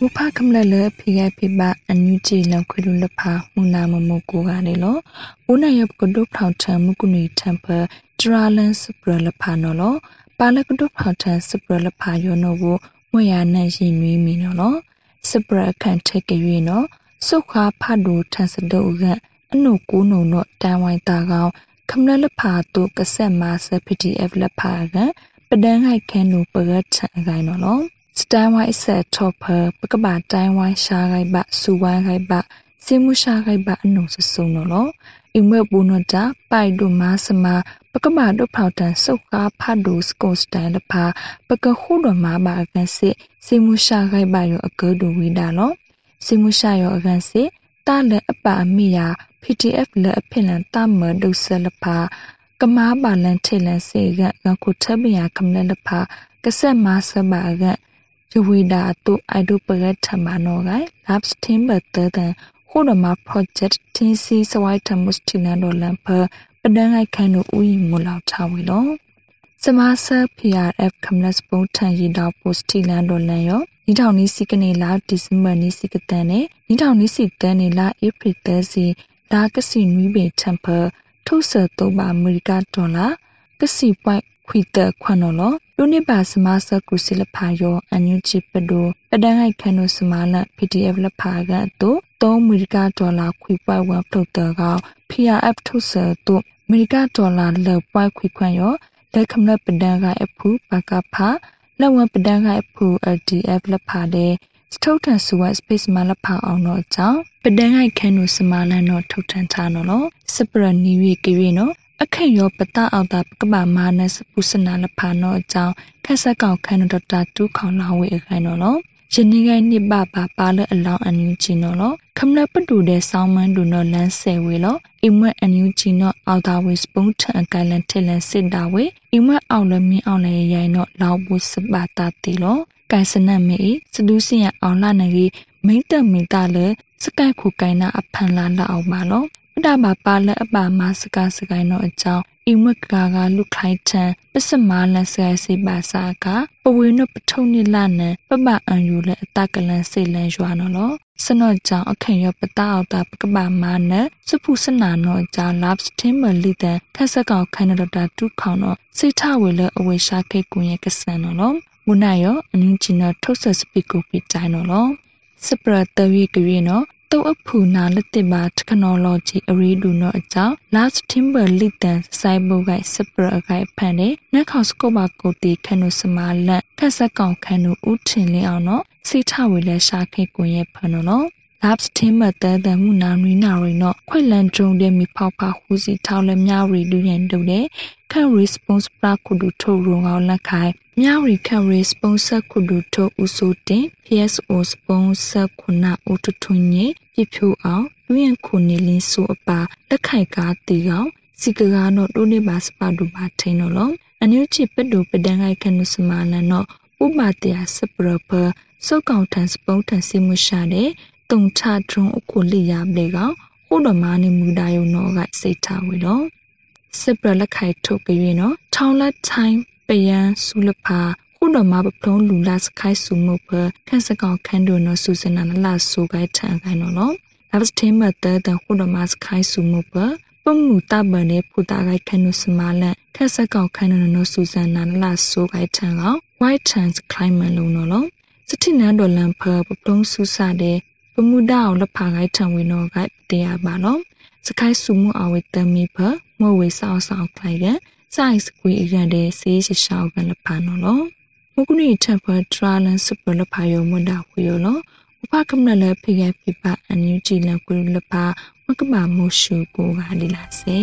မူဖခမလလဖိဂဖိပအန်ယူဂျီလခွေလူလဖာမူနာမမကိုကနေလောဦးနယပ်ကဒုဖောက်ထံမကုနီတမ်ပဒရာလန်စပရလဖာနော်လောပါလကဒုဖောက်ထံစပရလဖာယောနောကိုမွေရနန့်ရင်နွေးမီနော်လောစပရခန့်ထက်ကရွေနော်စုခါဖတ်ဒူထန်စဒုကအနုကူနုံတော့တန်ဝိုင်တာကောင်ခမလလဖာတုကဆက်မာဆ PDF လဖာကပဒန်းဟိုက်ခဲနုပရတ်ချန်အကိုင်နော်လော စတန်ဝိုင်ဆက်ထော့ဖပကဘာတိုင်ဝိုင်ရှာဂိုင်ဘစူဝိုင်ဂိုင်ဘစီမူရှာဂိုင်ဘအနုစစုံနော်လောအိမ်မပူနတာပိုက်ဒုမာစမာပကမာဒုဖောက်တန်စုတ်ကားဖတ်ဒုစကိုစတန်လဖာပကခုဒမာဘာကန်စစ်စီမူရှာဂိုင်ဘယောအကောဒူဝီဒါလောစီမူရှာယောအကန်စစ်တာလအပအမိယာ PDF လအဖိလန်တမဒုဆလဖာကမားပါလန်ထေလန်စေကငခုထဘယာကမလလဖာကဆက်မာစဘာက ယဝိဒါတုအိုက်ဒုပရထမနောဂိုင် labs team ဘတဒန်ခုဒမ project တင်းစီစဝိုက်ထမုစတီနန်ဒေါ်လန်ဖပဒန်အိုက်ခန်တို့ဥယီမူလောက်ထားဝီလောစမဆာ PRF ကမလစပုံထန်ရီဒါပိုစတီလန်ဒေါ်လန်ယောနီထောင်နီစီကနေလာဒီဇင်ဘာနီစီကတန်နဲ့နီထောင်နီစီတန်နေလာဧပြီသစီလာကစီနွီဘေတမ်ဖာထုတ်ဆတော့ပါအမေရိကဒေါ်လာကစီပွိုင် ခွီတခွန်နော်လူနိပါစမဆကုစီလဖာယောအန်ယူချီပဒိုပဒန်ဟိုက်ခနုစမာလ PDF လဖာကတော့3အမေရိကဒေါ်လာခွီပွိုင်ဝမ်ထုတ်တကော PRF ထုတ်ဆတော့အမေရိကဒေါ်လာလက်ပွိုင်ခွီခွန်ယောလက်ခမလပဒန်ကအဖူပါကဖာလက်ဝပဒန်ကအဖူ LDF လဖာတဲ့စထုတ်ထန်ဆူဝတ် space မှာလဖာအောင်တော့ကြောင်းပဒန်ဟိုက်ခနုစမာလန်တော့ထုတ်ထန်ထားနော်စပရနီဝီကေရီနော် အခက်ရောပတအောက်တာကပမာနစပုစနာလဖာနောအကြောင်းခက်ဆက်ကောင်ခန်ဒတာတူခေါလာဝေအခိုင်နော်နော်ယနေ့ကနိဘပါပါလအလောင်းအန်ယူချီနော်လောခမလပတူတဲ့ဆောင်းမန်းဒူနော်လန်းဆယ်ဝေလောအိမ်မက်အန်ယူချီနော်အောက်တာဝေစပုံးထန်အကိုင်လန်ထက်လန်စစ်တာဝေအိမ်မက်အောက်လမင်းအောက်လရိုင်နော်လောက်ဘူးစပါတာတီလောကိုင်စနတ်မေစဒူးစင်ရအောင်လာနေကြီးမိတ်တမိတာလေစကိုက်ခုကိုင်နာအဖန်လာလာအောင်ပါလော အတာပါပါလက်အပါမစကားစကိုင်းတော့အကြောင်းအိမကာကလုခိုင်ထန်ပစမာလန်ဆဲစီပါစာကပဝေနပထုံနိလနံပပအန်ယူလက်အတကလန်စေလန်ရွာနော်လောစနော့ကြောင့်အခင်ရပတာအောက်တာပကပမာနစဖုစနာနောကြောင့် labs team မလီတဲ့ခက်ဆက်ကောင်ခန္ဓာတာတူခေါနော်စိတ်ထဝေလအဝေရှာခိတ်ကွန်ရဲ့ကဆန်နော်လောမုနာယောအနင်းချီနော်ထုတ်ဆက်စပီကိုပိတိုင်းနော်လောစပရတဝီကရီနော် တုတ်အဖူနာလက်တစ်ပါ technology အရီဒူနောအကြောင်း last timber လိတန်စိုက်ဘုတ်ကစပရဂိုင်ဖန်တဲ့နက်ခေါစကိုပါကိုတီခနုစမာလန်ခက်ဆက်ကောင်ခနုဥထင်လင်းအောင်နော်စိထဝေလဲရှာခေကွန်ရဲ့ဖန်နော် labs team မတဲတဲ့မှုနာနွေနာရီနော်ခွေလန်ဒရုံတဲ့မိဖောက်ဖာဟူစီထောင်းလဲမြရီလူရန်တုတဲ့ ခန့် response ပရာခုဒူထိုရုံအောင်လက်ခိုင်မြရီခန့် response ခုဒူထိုဥဆိုတင် PSO sponsor ခုနာဥတထွန်းညပြဖြူအောင်လူရန်ခုနေလင်းဆိုအပါလက်ခိုင်ကားတီကောင်စီကကားတော့ဒိုနေပါစပါဒူပါထင်းတော့လောအန်ယူချီပဒူပဒန်ခိုင်ခနုစမာလန်တော့ဥပတရစပရပစုတ်ကောင်ထန်စပုံးထန်စီမှုရှာတဲ့တုံချထုံအခုလိရပလေကောင်ဟိုတော်မာနေမူဒါယုံတော့ကစိတ်ထားဝေတော့ စပရလက်ခိုင်ထုတ်ကြွေနော်ထောင်းလက်ထိုင်းပယံဆူလဖာခုတော်မှာပဖုံးလူလာစခိုင်းစုမှုဖခန့်စကောင်ခန်းတို့နော်စူစနာနလာဆူကိုင်းထန်ကိုင်းနော်နော်ဒါပစတင်းမတဲ့တဲ့ခုတော်မှာစခိုင်းစုမှုဖပမှုတပန်နဲ့ဖူတာကိုင်းခန်းတို့စမာလန်ခက်စကောင်ခန်းတို့နော်စူစနာနလာဆူကိုင်းထန်ကောင် white trans climate လုံးနော်နော်စတိနန်ဒေါ်လန်ဖပဖုံးဆူဆတဲ့ပမှုဒါအောင်လဖာကိုင်းထန်ဝင်းတော့ကတရားပါနော်စခိုင်းစုမှုအဝေတမီဖ မောဝေဆောက်ဆောက်ခိုင်ကစိုက်စကွေအရတဲ့စေးရှရှောက်ကလဖာနော်လောမကုနီထပ်ဖထရာလန်စပလဖာယောမဒါဝေယောလောဥပကမနလဖိယဖိပအန်ယူဂျီလကွေလဖာမကမမိုရှုကိုကဒီလာစေ